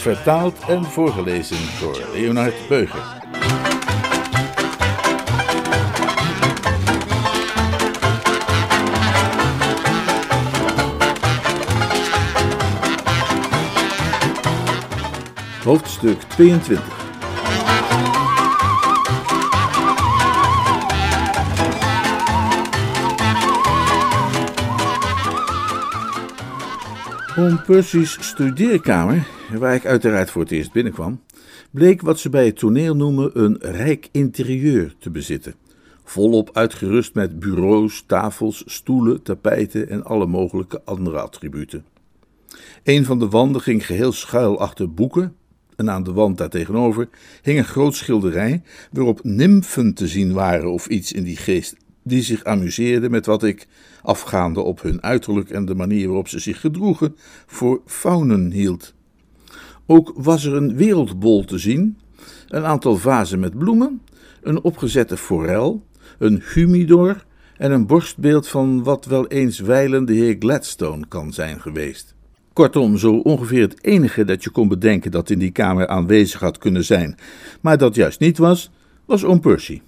Vertaald en voorgelezen door Leonard Beuger. Hoofdstuk 22 Om Percy's studeerkamer, waar ik uiteraard voor het eerst binnenkwam, bleek wat ze bij het toneel noemen een rijk interieur te bezitten. Volop uitgerust met bureaus, tafels, stoelen, tapijten en alle mogelijke andere attributen. Een van de wanden ging geheel schuil achter boeken, en aan de wand daartegenover hing een groot schilderij waarop nimfen te zien waren of iets in die geest, die zich amuseerden met wat ik, afgaande op hun uiterlijk en de manier waarop ze zich gedroegen, voor faunen hield. Ook was er een wereldbol te zien, een aantal vazen met bloemen, een opgezette forel, een humidor en een borstbeeld van wat wel eens wijlen de heer Gladstone kan zijn geweest. Kortom, zo ongeveer het enige dat je kon bedenken dat in die kamer aanwezig had kunnen zijn, maar dat juist niet was, was oom Percy.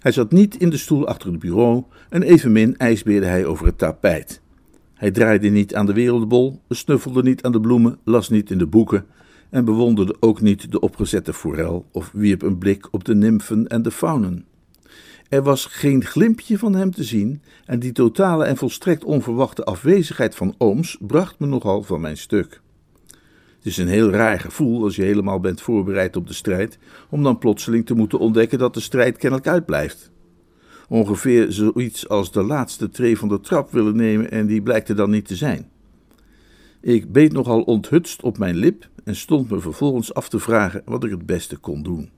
Hij zat niet in de stoel achter het bureau en evenmin ijsbeerde hij over het tapijt. Hij draaide niet aan de wereldbol, snuffelde niet aan de bloemen, las niet in de boeken en bewonderde ook niet de opgezette forel of wierp een blik op de nimfen en de faunen. Er was geen glimpje van hem te zien en die totale en volstrekt onverwachte afwezigheid van ooms bracht me nogal van mijn stuk. Het is een heel raar gevoel als je helemaal bent voorbereid op de strijd, om dan plotseling te moeten ontdekken dat de strijd kennelijk uitblijft. Ongeveer zoiets als de laatste tree van de trap willen nemen en die blijkt er dan niet te zijn. Ik beet nogal onthutst op mijn lip en stond me vervolgens af te vragen wat ik het beste kon doen.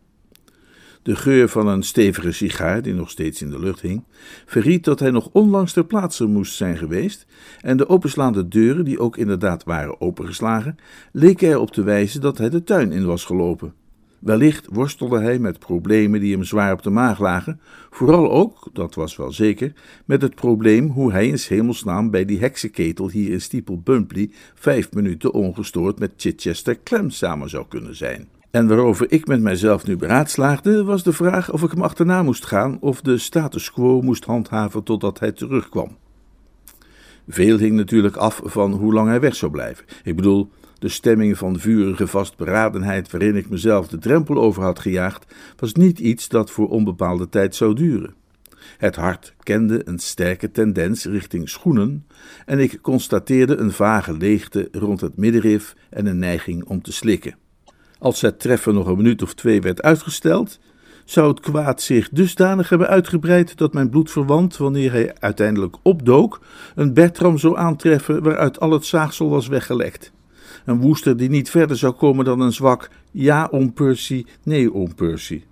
De geur van een stevige sigaar, die nog steeds in de lucht hing, verried dat hij nog onlangs ter plaatse moest zijn geweest, en de openslaande deuren, die ook inderdaad waren opengeslagen, leken erop te wijzen dat hij de tuin in was gelopen. Wellicht worstelde hij met problemen die hem zwaar op de maag lagen, vooral ook, dat was wel zeker, met het probleem hoe hij in hemelsnaam bij die heksenketel hier in Steeple Bumpley vijf minuten ongestoord met Chichester Clem samen zou kunnen zijn. En waarover ik met mijzelf nu beraadslaagde, was de vraag of ik hem achterna moest gaan of de status quo moest handhaven totdat hij terugkwam. Veel hing natuurlijk af van hoe lang hij weg zou blijven. Ik bedoel, de stemming van vurige vastberadenheid waarin ik mezelf de drempel over had gejaagd, was niet iets dat voor onbepaalde tijd zou duren. Het hart kende een sterke tendens richting schoenen, en ik constateerde een vage leegte rond het middenrif en een neiging om te slikken. Als het treffen nog een minuut of twee werd uitgesteld, zou het kwaad zich dusdanig hebben uitgebreid dat mijn bloedverwant, wanneer hij uiteindelijk opdook, een Bertram zou aantreffen waaruit al het zaagsel was weggelekt. Een woester die niet verder zou komen dan een zwak ja om Percy, nee om Percy.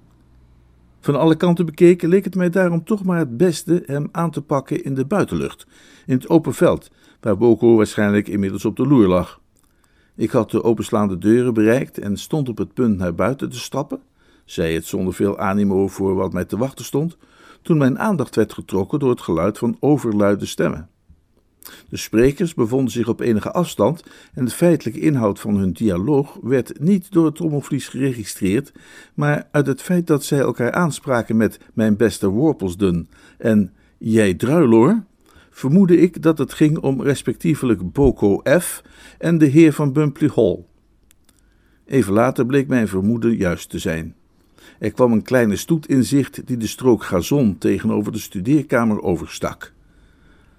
Van alle kanten bekeken leek het mij daarom toch maar het beste hem aan te pakken in de buitenlucht, in het open veld, waar Boko waarschijnlijk inmiddels op de loer lag. Ik had de openslaande deuren bereikt en stond op het punt naar buiten te stappen, zei het zonder veel animo voor wat mij te wachten stond, toen mijn aandacht werd getrokken door het geluid van overluide stemmen. De sprekers bevonden zich op enige afstand en de feitelijke inhoud van hun dialoog werd niet door het trommelvlies geregistreerd, maar uit het feit dat zij elkaar aanspraken met mijn beste Worpelsden en jij druiloor, vermoedde ik dat het ging om respectievelijk Boko F en de heer van Bumpley Hall. Even later bleek mijn vermoeden juist te zijn. Er kwam een kleine stoet in zicht die de strook gazon tegenover de studeerkamer overstak.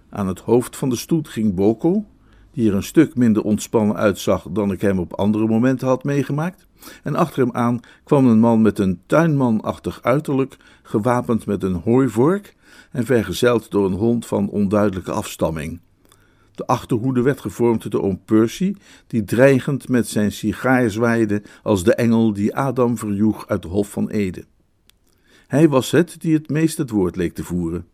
Aan het hoofd van de stoet ging Boko, die er een stuk minder ontspannen uitzag dan ik hem op andere momenten had meegemaakt, en achter hem aan kwam een man met een tuinmanachtig uiterlijk, gewapend met een hooivork en vergezeld door een hond van onduidelijke afstamming. De achterhoede werd gevormd door oom Percy, die dreigend met zijn sigaar zwaaide als de engel die Adam verjoeg uit de Hof van Ede. Hij was het die het meest het woord leek te voeren.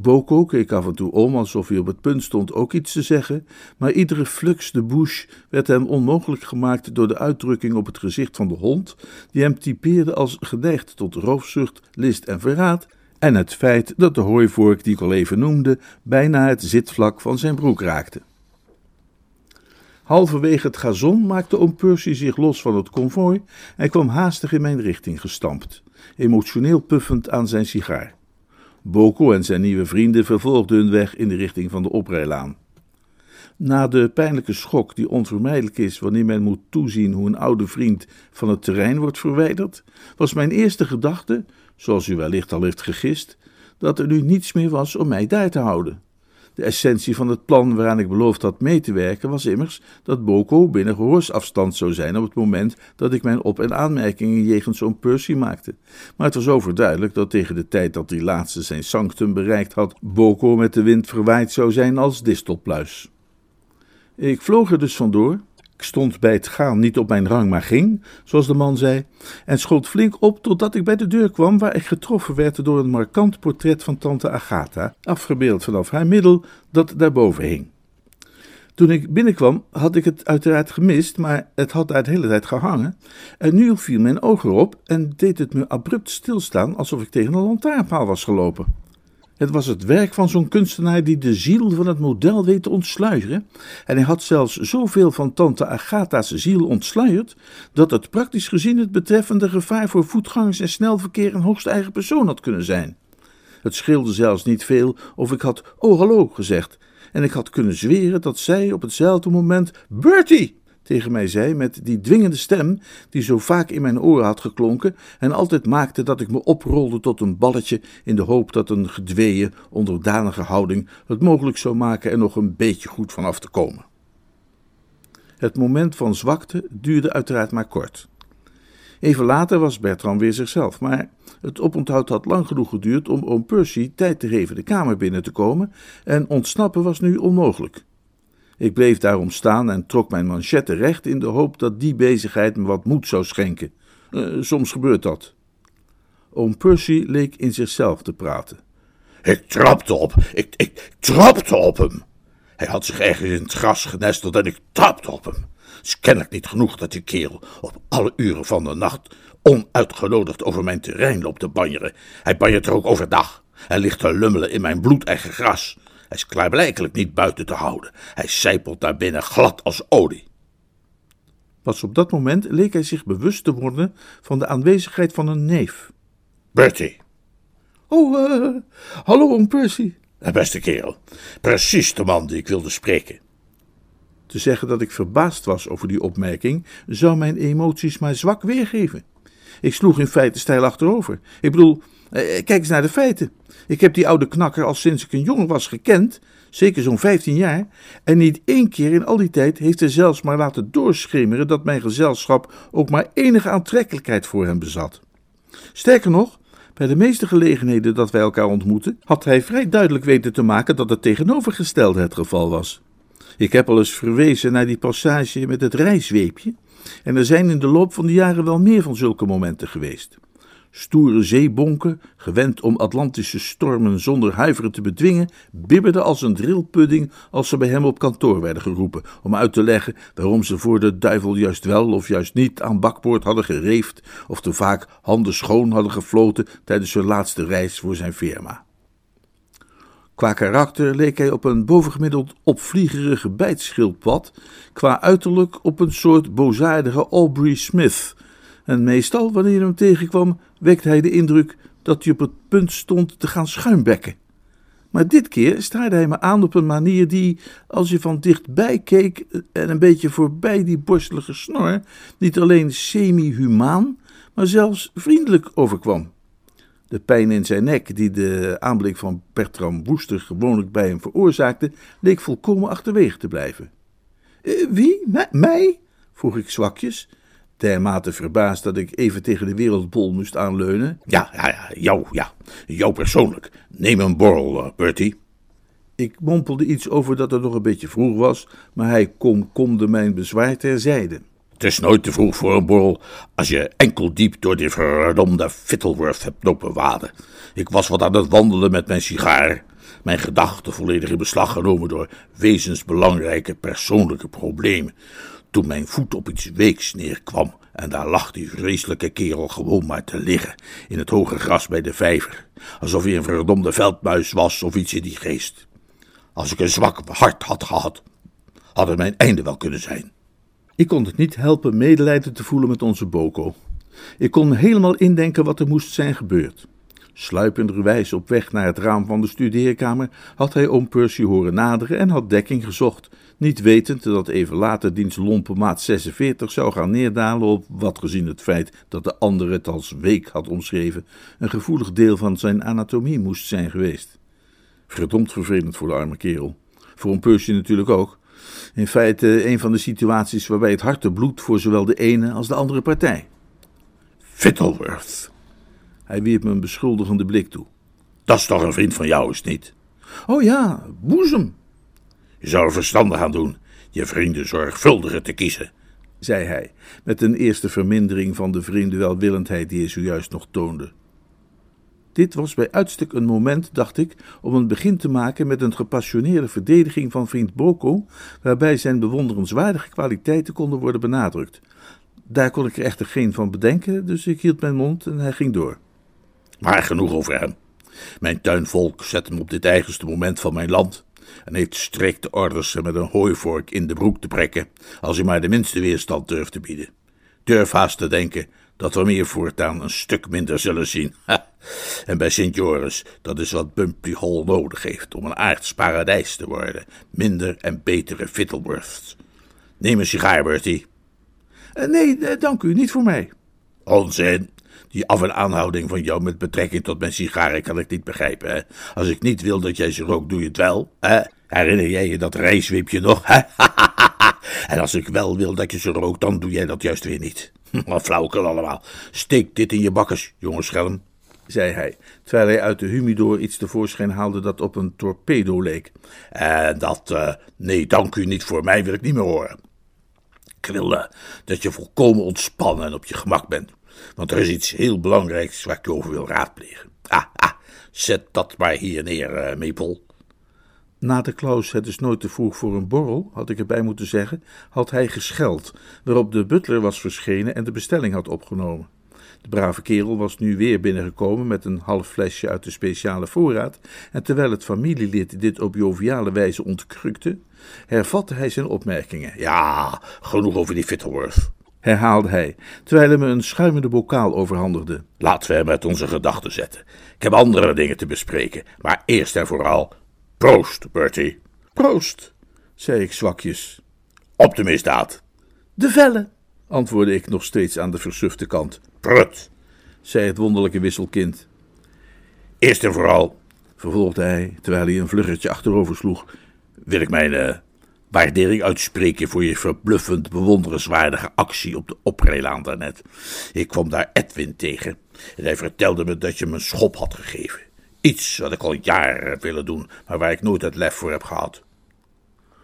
Boko keek af en toe om alsof hij op het punt stond ook iets te zeggen, maar iedere flux de bouche werd hem onmogelijk gemaakt door de uitdrukking op het gezicht van de hond, die hem typeerde als geneigd tot roofzucht, list en verraad, en het feit dat de hooivork die ik al even noemde bijna het zitvlak van zijn broek raakte. Halverwege het gazon maakte oom Percy zich los van het konvooi en kwam haastig in mijn richting gestampt, emotioneel puffend aan zijn sigaar. Boko en zijn nieuwe vrienden vervolgden hun weg in de richting van de oprijlaan. Na de pijnlijke schok die onvermijdelijk is wanneer men moet toezien hoe een oude vriend van het terrein wordt verwijderd, was mijn eerste gedachte, zoals u wellicht al heeft gegist, dat er nu niets meer was om mij daar te houden. De essentie van het plan waaraan ik beloofd had mee te werken was immers dat Boko binnen gehoorsafstand zou zijn op het moment dat ik mijn op- en aanmerkingen jegens zo'n Percy maakte. Maar het was overduidelijk dat tegen de tijd dat die laatste zijn sanctum bereikt had, Boko met de wind verwaaid zou zijn als distelpluis. Ik vloog er dus vandoor, ik stond bij het gaan niet op mijn rang, maar ging, zoals de man zei, en schoot flink op totdat ik bij de deur kwam, waar ik getroffen werd door een markant portret van tante Agatha, afgebeeld vanaf haar middel, dat daarboven hing. Toen ik binnenkwam, had ik het uiteraard gemist, maar het had daar de hele tijd gehangen. En nu viel mijn oog erop en deed het me abrupt stilstaan, alsof ik tegen een lantaarnpaal was gelopen. Het was het werk van zo'n kunstenaar die de ziel van het model weet te ontsluieren. En hij had zelfs zoveel van tante Agatha's ziel ontsluierd, dat het praktisch gezien het betreffende gevaar voor voetgangers en snelverkeer een hoogst eigen persoon had kunnen zijn. Het scheelde zelfs niet veel of ik had oh hallo gezegd, en ik had kunnen zweren dat zij op hetzelfde moment Bertie tegen mij zei met die dwingende stem die zo vaak in mijn oren had geklonken en altijd maakte dat ik me oprolde tot een balletje in de hoop dat een gedweeën, onderdanige houding het mogelijk zou maken er nog een beetje goed van af te komen. Het moment van zwakte duurde uiteraard maar kort. Even later was Bertram weer zichzelf, maar het oponthoud had lang genoeg geduurd om oom Percy tijd te geven de kamer binnen te komen en ontsnappen was nu onmogelijk. Ik bleef daarom staan en trok mijn manchetten recht in de hoop dat die bezigheid me wat moed zou schenken. Uh, soms gebeurt dat. Oom Percy leek in zichzelf te praten. Ik trapte op, ik, ik trapte op hem. Hij had zich ergens in het gras genesteld en ik trapte op hem. Het is kennelijk niet genoeg dat die kerel op alle uren van de nacht onuitgenodigd over mijn terrein loopt te banjeren. Hij banjert er ook overdag en ligt te lummelen in mijn bloedeigen gras. Hij is klaarblijkelijk niet buiten te houden. Hij sijpelt daar binnen glad als olie. Pas op dat moment leek hij zich bewust te worden van de aanwezigheid van een neef. Bertie. Oh, uh, hallo oom Percy. Beste kerel, precies de man die ik wilde spreken. Te zeggen dat ik verbaasd was over die opmerking zou mijn emoties maar zwak weergeven. Ik sloeg in feite stijl achterover. Ik bedoel, eh, kijk eens naar de feiten. Ik heb die oude knakker al sinds ik een jongen was gekend, zeker zo'n 15 jaar, en niet één keer in al die tijd heeft hij zelfs maar laten doorschemeren dat mijn gezelschap ook maar enige aantrekkelijkheid voor hem bezat. Sterker nog, bij de meeste gelegenheden dat wij elkaar ontmoetten, had hij vrij duidelijk weten te maken dat het tegenovergestelde het geval was. Ik heb al eens verwezen naar die passage met het rijzweepje, en er zijn in de loop van de jaren wel meer van zulke momenten geweest. Stoere zeebonken, gewend om Atlantische stormen zonder huiveren te bedwingen, bibberden als een drillpudding als ze bij hem op kantoor werden geroepen om uit te leggen waarom ze voor de duivel juist wel of juist niet aan bakboord hadden gereefd of te vaak handen schoon hadden gefloten tijdens hun laatste reis voor zijn firma. Qua karakter leek hij op een bovengemiddeld opvliegerige bijtschildpad, qua uiterlijk op een soort bozaardige Aubrey Smith. En meestal, wanneer hem tegenkwam, wekte hij de indruk dat hij op het punt stond te gaan schuimbekken. Maar dit keer staarde hij me aan op een manier die, als je van dichtbij keek en een beetje voorbij die borstelige snor, niet alleen semi-humaan, maar zelfs vriendelijk overkwam. De pijn in zijn nek, die de aanblik van Bertram Woester gewoonlijk bij hem veroorzaakte, leek volkomen achterwege te blijven. Uh, wie? mij? vroeg ik zwakjes, dermate verbaasd dat ik even tegen de wereldbol moest aanleunen. Ja, ja, ja, jou, ja, jou persoonlijk. Neem een borrel, uh, Bertie. Ik mompelde iets over dat het nog een beetje vroeg was, maar hij komkomde mijn bezwaar terzijde. Het is nooit te vroeg voor een borrel als je enkel diep door die verdomde Fittleworth hebt lopen waden. Ik was wat aan het wandelen met mijn sigaar, mijn gedachten volledig in beslag genomen door wezensbelangrijke persoonlijke problemen, toen mijn voet op iets weeks neerkwam en daar lag die vreselijke kerel gewoon maar te liggen in het hoge gras bij de vijver, alsof hij een verdomde veldmuis was of iets in die geest. Als ik een zwak hart had gehad, had het mijn einde wel kunnen zijn. Ik kon het niet helpen medelijden te voelen met onze Boko. Ik kon me helemaal indenken wat er moest zijn gebeurd. Sluipenderwijs op weg naar het raam van de studeerkamer had hij oom Percy horen naderen en had dekking gezocht, niet wetend dat even later diens lompe maat 46 zou gaan neerdalen op, wat gezien het feit dat de ander het als week had omschreven, een gevoelig deel van zijn anatomie moest zijn geweest. Verdomd vervelend voor de arme kerel. Voor een Percy natuurlijk ook. In feite een van de situaties waarbij het harte bloedt voor zowel de ene als de andere partij. Fittleworth. Hij wierp me een beschuldigende blik toe. Dat is toch een vriend van jou, is het niet? Oh ja, boezem, Je zou er verstandig aan doen je vrienden zorgvuldiger te kiezen. zei hij, met een eerste vermindering van de vreemde welwillendheid die hij zojuist nog toonde. Dit was bij uitstek een moment, dacht ik, om een begin te maken met een gepassioneerde verdediging van vriend Boko, waarbij zijn bewonderenswaardige kwaliteiten konden worden benadrukt. Daar kon ik er echter geen van bedenken, dus ik hield mijn mond en hij ging door. Maar genoeg over hem. Mijn tuinvolk zet hem op dit eigenste moment van mijn land en heeft strikte orders hem met een hooivork in de broek te prikken als hij maar de minste weerstand durft te bieden. Durf haast te denken dat we meer voortaan een stuk minder zullen zien. Ha. En bij Sint Joris, dat is wat Bumpy Hall nodig heeft om een aards paradijs te worden. Minder en betere Fittleworths. Neem een sigaar, Bertie. Eh, nee, eh, dank u, niet voor mij. Onzin. Die af- en aanhouding van jou met betrekking tot mijn sigaren kan ik niet begrijpen. Als ik niet wil dat jij ze rookt, doe je het wel. Hè? Herinner jij je dat reiswipje nog? En als ik wel wil dat je ze rookt, dan doe jij dat juist weer niet. Wat flauwekul allemaal. Steek dit in je bakkes, jonge schelm. zei hij, terwijl hij uit de humidor iets tevoorschijn haalde dat op een torpedo leek. En dat, eh, nee, dank u niet voor mij, wil ik niet meer horen. Ik wil dat je volkomen ontspannen en op je gemak bent. Want er is iets heel belangrijks waar ik je over wil raadplegen. Ah, ah, zet dat maar hier neer, eh, Maple. Na de Klaus het is nooit te vroeg voor een borrel, had ik erbij moeten zeggen, had hij gescheld, waarop de butler was verschenen en de bestelling had opgenomen. De brave kerel was nu weer binnengekomen met een half flesje uit de speciale voorraad, en terwijl het familielid dit op joviale wijze ontkrukte, hervatte hij zijn opmerkingen. Ja, genoeg over die Fittleworth. Herhaalde hij, terwijl hij me een schuimende bokaal overhandigde. Laten we hem uit onze gedachten zetten. Ik heb andere dingen te bespreken, maar eerst en vooral, proost, Bertie. Proost, zei ik zwakjes. Op de misdaad. De vellen, antwoordde ik nog steeds aan de versufte kant. Prut. zei het wonderlijke wisselkind. Eerst en vooral Vervolgde hij, terwijl hij een vluggetje achterover sloeg. wil ik mijn eh, waardering uitspreken voor je verbluffend bewonderenswaardige actie op de oprijlaan daarnet. Ik kwam daar Edwin tegen en hij vertelde me dat je me een schop had gegeven. Iets wat ik al jaren heb willen doen, maar waar ik nooit het lef voor heb gehad.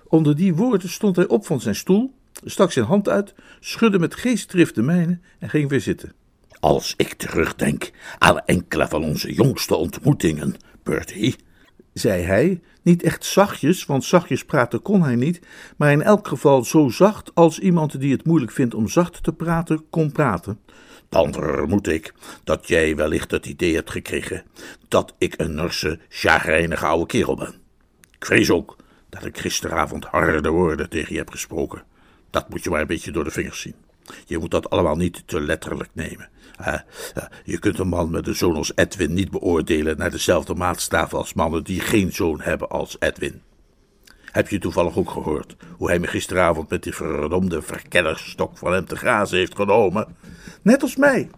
Onder die woorden stond hij op van zijn stoel, stak zijn hand uit, schudde met geestdrift de mijne en ging weer zitten. Als ik terugdenk aan enkele van onze jongste ontmoetingen, Bertie, Zei hij, niet echt zachtjes, want zachtjes praten kon hij niet, maar in elk geval zo zacht als iemand die het moeilijk vindt om zacht te praten, kon praten. dan vermoed ik dat jij wellicht het idee hebt gekregen dat ik een norse, chagrijnige oude kerel ben. Ik vrees ook dat ik gisteravond harde woorden tegen je heb gesproken. Dat moet je maar een beetje door de vingers zien. Je moet dat allemaal niet te letterlijk nemen. Je kunt een man met een zoon als Edwin niet beoordelen naar dezelfde maatstaven als mannen die geen zoon hebben als Edwin. Heb je toevallig ook gehoord hoe hij me gisteravond met die verdomde verkennersstok van hem te grazen heeft genomen? Net als mij.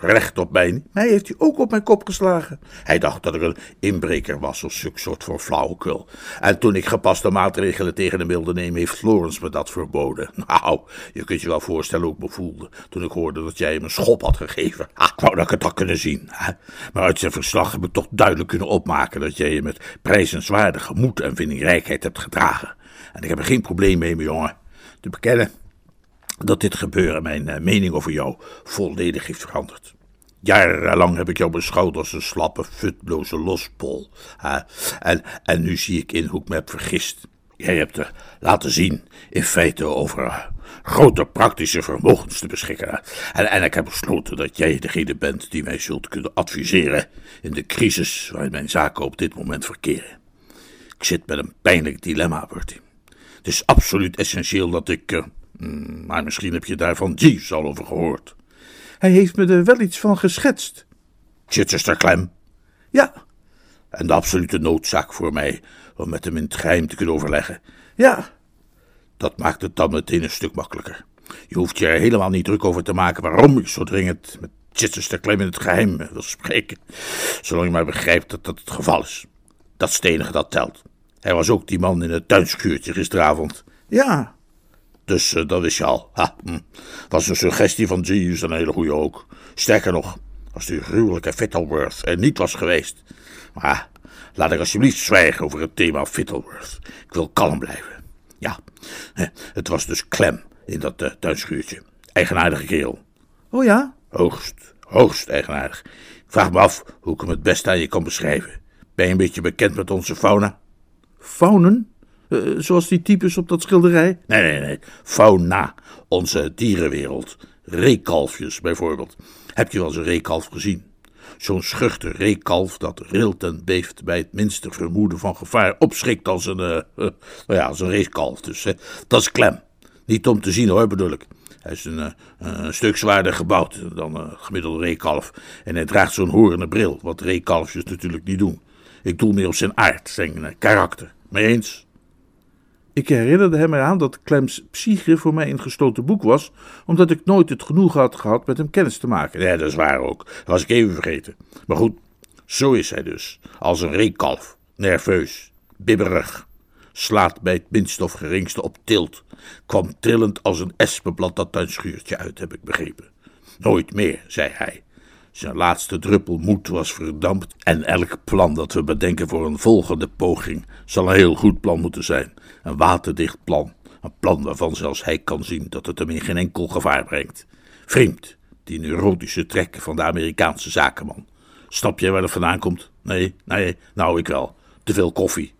Recht op mij. Mij heeft hij ook op mijn kop geslagen. Hij dacht dat ik een inbreker was of zulk soort van flauwekul. En toen ik gepaste maatregelen tegen hem wilde nemen, heeft Florence me dat verboden. Nou, je kunt je wel voorstellen hoe ik me voelde toen ik hoorde dat jij hem een schop had gegeven. Ah, ik wou dat ik het had kunnen zien. Hè? Maar uit zijn verslag heb ik toch duidelijk kunnen opmaken dat jij je met prijzenswaardige moed en vindingrijkheid hebt gedragen. En ik heb er geen probleem mee, mijn jongen, te bekennen dat dit gebeuren mijn eh, mening over jou volledig heeft veranderd. Jarenlang heb ik jou beschouwd als een slappe, futloze lospol. En, en nu zie ik in hoe ik me heb vergist. Jij hebt laten zien, in feite, over uh, grote praktische vermogens te beschikken. En, en ik heb besloten dat jij degene bent die mij zult kunnen adviseren in de crisis waarin mijn zaken op dit moment verkeren. Ik zit met een pijnlijk dilemma, Bertie. Het is absoluut essentieel dat ik. Uh, maar misschien heb je daar van Jeeves al over gehoord. Hij heeft me er wel iets van geschetst. Chichester Clem? Ja. En de absolute noodzaak voor mij om met hem in het geheim te kunnen overleggen? Ja. Dat maakt het dan meteen een stuk makkelijker. Je hoeft je er helemaal niet druk over te maken waarom ik zo dringend met Chichester Clem in het geheim wil spreken. Zolang je maar begrijpt dat dat het geval is. Dat is het enige dat telt. Hij was ook die man in het tuinschuurtje gisteravond. Ja. Dus uh, dat je al. Ha, hm. Was een suggestie van Jeeves een hele goede ook. Sterker nog, als die gruwelijke Fittleworth er niet was geweest. Maar laat ik alsjeblieft zwijgen over het thema Fittleworth. Ik wil kalm blijven. Ja, het was dus Clem in dat uh, tuinschuurtje. Eigenaardige kerel. Oh ja? Hoogst, hoogst eigenaardig. Ik vraag me af hoe ik hem het beste aan je kan beschrijven. Ben je een beetje bekend met onze fauna? Faunen? Uh, zoals die types op dat schilderij? Nee, nee, nee. Fauna. Onze dierenwereld. Reekalfjes bijvoorbeeld. Heb je wel eens een reekalf gezien? Zo'n schuchter reekalf dat rilt en beeft bij het minste vermoeden van gevaar opschrikt als een, uh, nou ja, als een reekalf. Dus dat is klem. Niet om te zien hoor, bedoel ik. Hij is een, een stuk zwaarder gebouwd dan een gemiddelde reekalf. En hij draagt zo'n horende bril, wat reekalfjes natuurlijk niet doen. Ik doel meer op zijn aard, zijn karakter. Mee eens? Ik herinnerde hem eraan dat Clems psyche voor mij een gesloten boek was, omdat ik nooit het genoeg had gehad met hem kennis te maken. Ja, dat is waar ook. Dat was ik even vergeten. Maar goed, zo is hij dus. Als een reekalf. Nerveus. Bibberig. Slaat bij het minste of geringste op tilt. Kwam trillend als een espenblad dat tuinschuurtje uit, heb ik begrepen. Nooit meer, zei hij. Zijn laatste druppel moed was verdampt en elk plan dat we bedenken voor een volgende poging zal een heel goed plan moeten zijn. Een waterdicht plan. Een plan waarvan zelfs hij kan zien dat het hem in geen enkel gevaar brengt. Vreemd, die neurotische trekken van de Amerikaanse zakenman. Snap jij waar dat vandaan komt? Nee, nee, nou ik wel. Te veel koffie.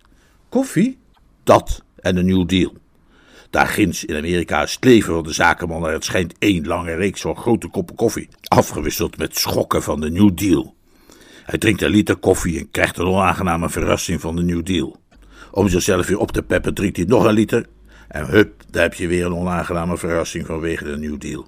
Koffie? Dat en een New Deal. Daar ginds in Amerika leven van de zakenman naar het schijnt één lange reeks van grote koppen koffie, afgewisseld met schokken van de New Deal. Hij drinkt een liter koffie en krijgt een onaangename verrassing van de New Deal. Om zichzelf weer op te peppen drinkt hij nog een liter en hup, daar heb je weer een onaangename verrassing vanwege de New Deal.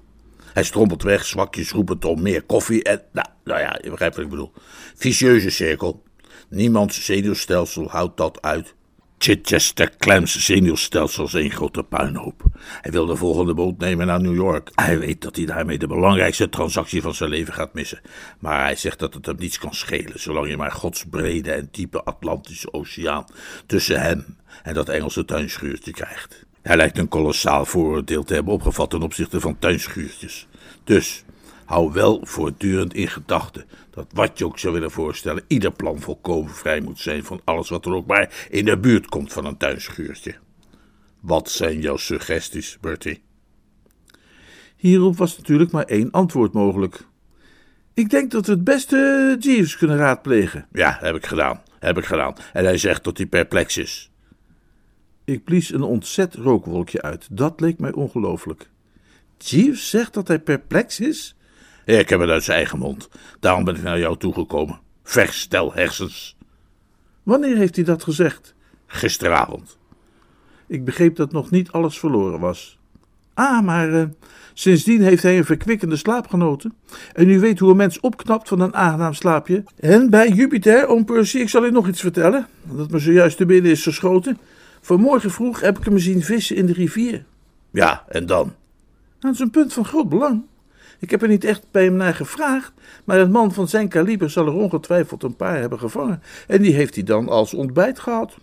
Hij strompelt weg, zwakjes roepend om meer koffie en, nou, nou ja, je begrijpt wat ik bedoel. Vicieuze cirkel. Niemands zenuwstelsel houdt dat uit. Chichester Clem's zenuwstelsel is één grote puinhoop. Hij wil de volgende boot nemen naar New York. Hij weet dat hij daarmee de belangrijkste transactie van zijn leven gaat missen. Maar hij zegt dat het hem niets kan schelen, zolang je maar Gods brede en diepe Atlantische Oceaan tussen hem en dat Engelse tuinschuurtje krijgt. Hij lijkt een kolossaal vooroordeel te hebben opgevat ten opzichte van tuinschuurtjes. Dus hou wel voortdurend in gedachten dat wat je ook zou willen voorstellen, ieder plan volkomen vrij moet zijn van alles wat er ook maar in de buurt komt van een tuinschuurtje. Wat zijn jouw suggesties, Bertie? Hierop was natuurlijk maar één antwoord mogelijk. Ik denk dat we het beste Jeeves kunnen raadplegen. Ja, heb ik gedaan. Heb ik gedaan. En hij zegt dat hij perplex is. Ik blies een ontzet rookwolkje uit. Dat leek mij ongelooflijk. Jeeves zegt dat hij perplex is? Ik heb het uit zijn eigen mond. Daarom ben ik naar jou toegekomen. Verstel hersens. Wanneer heeft hij dat gezegd? Gisteravond. Ik begreep dat nog niet alles verloren was. Ah, maar uh, sindsdien heeft hij een verkwikkende slaap genoten. En u weet hoe een mens opknapt van een aangenaam slaapje. En bij Jupiter, oom Percy, ik zal u nog iets vertellen, dat me zojuist te binnen is geschoten. Vanmorgen vroeg heb ik hem zien vissen in de rivier. Ja, en dan? Dat is een punt van groot belang. Ik heb er niet echt bij hem naar gevraagd, maar een man van zijn kaliber zal er ongetwijfeld een paar hebben gevangen. En die heeft hij dan als ontbijt gehad.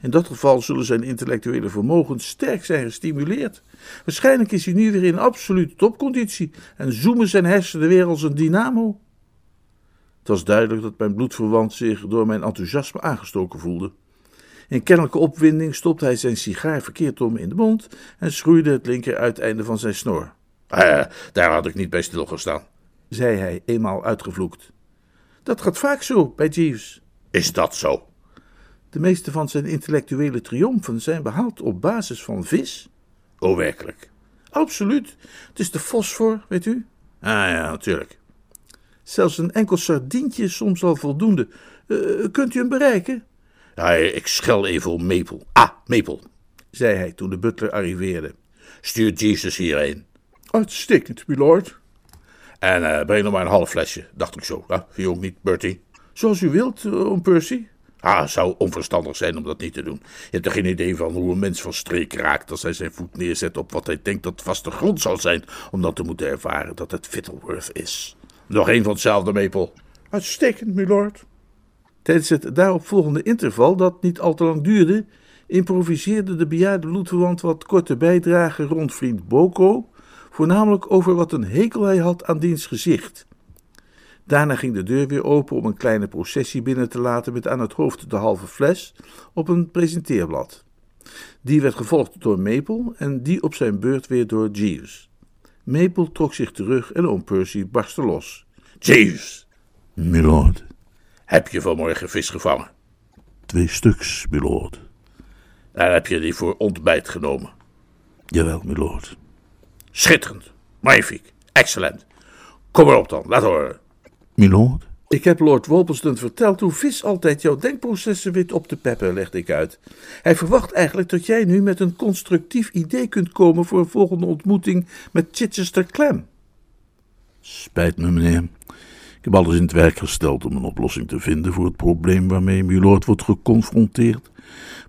In dat geval zullen zijn intellectuele vermogens sterk zijn gestimuleerd. Waarschijnlijk is hij nu weer in absolute topconditie en zoomen zijn hersenen weer als een dynamo. Het was duidelijk dat mijn bloedverwant zich door mijn enthousiasme aangestoken voelde. In kennelijke opwinding stopte hij zijn sigaar verkeerd om in de mond en schroeide het linker uiteinde van zijn snor. Eh, daar had ik niet bij stilgestaan, zei hij, eenmaal uitgevloekt. Dat gaat vaak zo bij Jeeves. Is dat zo? De meeste van zijn intellectuele triomfen zijn behaald op basis van vis. Oh, werkelijk? Absoluut. Het is de fosfor, weet u? Ah ja, natuurlijk. Zelfs een enkel sardientje is soms al voldoende. Uh, kunt u hem bereiken? Ja, ik schel even om Maple. Ah, Maple, zei hij toen de butler arriveerde. Stuur Jesus hierheen. Uitstekend, milord. En uh, breng nog maar een half flesje, dacht ik zo. Vind je ook niet, Bertie? Zoals u wilt, uh, oom Percy. Ah, zou onverstandig zijn om dat niet te doen. Je hebt er geen idee van hoe een mens van streek raakt als hij zijn voet neerzet op wat hij denkt dat vaste grond zal zijn, om dan te moeten ervaren dat het Fittleworth is. Nog één van hetzelfde, Maple. Uitstekend, milord. Tijdens het daaropvolgende interval, dat niet al te lang duurde, improviseerde de bejaarde bloedverwant wat korte bijdragen rond vriend Boko, voornamelijk over wat een hekel hij had aan diens gezicht. Daarna ging de deur weer open om een kleine processie binnen te laten met aan het hoofd de halve fles op een presenteerblad. Die werd gevolgd door Maple en die op zijn beurt weer door Jeeves. Maple trok zich terug en oom Percy barstte los. Jeeves! Milord. Heb je vanmorgen vis gevangen? Twee stuks, milord. Daar heb je die voor ontbijt genomen. Jawel, milord. Schitterend. Magnifiek. Excellent. Kom erop dan, laat horen. Milord? Ik heb Lord Wolperston verteld hoe vis altijd jouw denkprocessen weet op te peppen, legde ik uit. Hij verwacht eigenlijk dat jij nu met een constructief idee kunt komen voor een volgende ontmoeting met Chichester Clem. Spijt me, meneer. Ik heb alles in het werk gesteld om een oplossing te vinden voor het probleem waarmee Milord wordt geconfronteerd.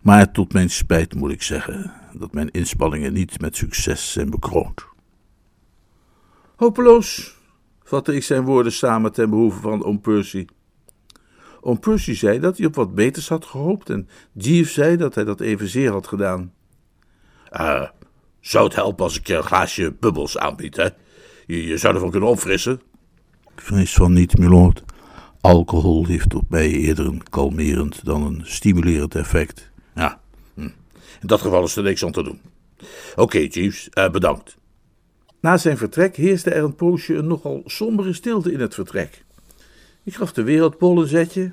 Maar tot mijn spijt moet ik zeggen dat mijn inspanningen niet met succes zijn bekroond. Hopeloos, vatte ik zijn woorden samen ten behoeve van oom Percy. Oom Percy zei dat hij op wat beters had gehoopt en Jeeves zei dat hij dat evenzeer had gedaan. Uh, zou het helpen als ik je een glaasje bubbels aanbied, hè? Je, je zou ervan kunnen opfrissen. Ik vrees van niet, milord. Alcohol heeft op mij eerder een kalmerend dan een stimulerend effect. Ja, hm. in dat geval is er niks aan te doen. Oké, okay, Jeeves, uh, bedankt. Na zijn vertrek heerste er een poosje een nogal sombere stilte in het vertrek. Ik gaf de wereldbol een zetje.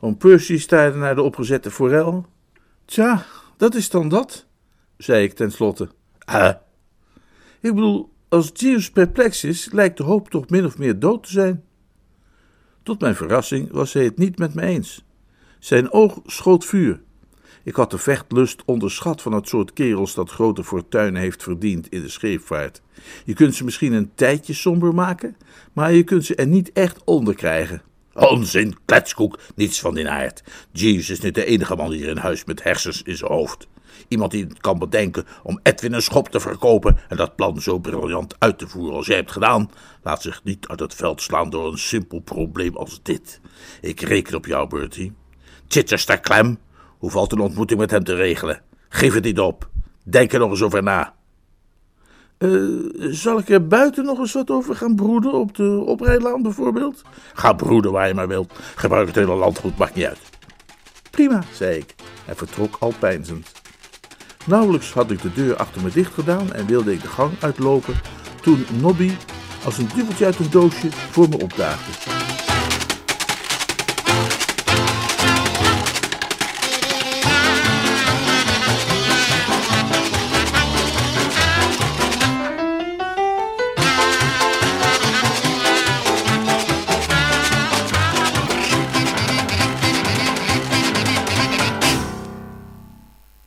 Oom Percy staarde naar de opgezette forel. Tja, dat is dan dat, zei ik tenslotte. Huh? Ik bedoel, als Jeeves perplex is, lijkt de hoop toch min of meer dood te zijn. Tot mijn verrassing was hij het niet met me eens. Zijn oog schoot vuur. Ik had de vechtlust onderschat van het soort kerels dat grote fortuinen heeft verdiend in de scheepvaart. Je kunt ze misschien een tijdje somber maken, maar je kunt ze er niet echt onder krijgen. Onzin, kletskoek, niets van die aard. Jeeves is niet de enige man hier in huis met hersens in zijn hoofd. Iemand die het kan bedenken om Edwin een schop te verkopen en dat plan zo briljant uit te voeren als jij hebt gedaan, laat zich niet uit het veld slaan door een simpel probleem als dit. Ik reken op jou, Bertie. Chichester Clem, hoe valt een ontmoeting met hem te regelen? Geef het niet op. Denk er nog eens over na. Uh, zal ik er buiten nog eens wat over gaan broeden, op de oprijlaan bijvoorbeeld? Ga broeden waar je maar wilt. Gebruik het hele landgoed, maakt niet uit. Prima, zei ik en vertrok al peinzend. Nauwelijks had ik de deur achter me dicht gedaan en wilde ik de gang uitlopen, toen Nobby als een duveltje uit een doosje voor me opdaagde.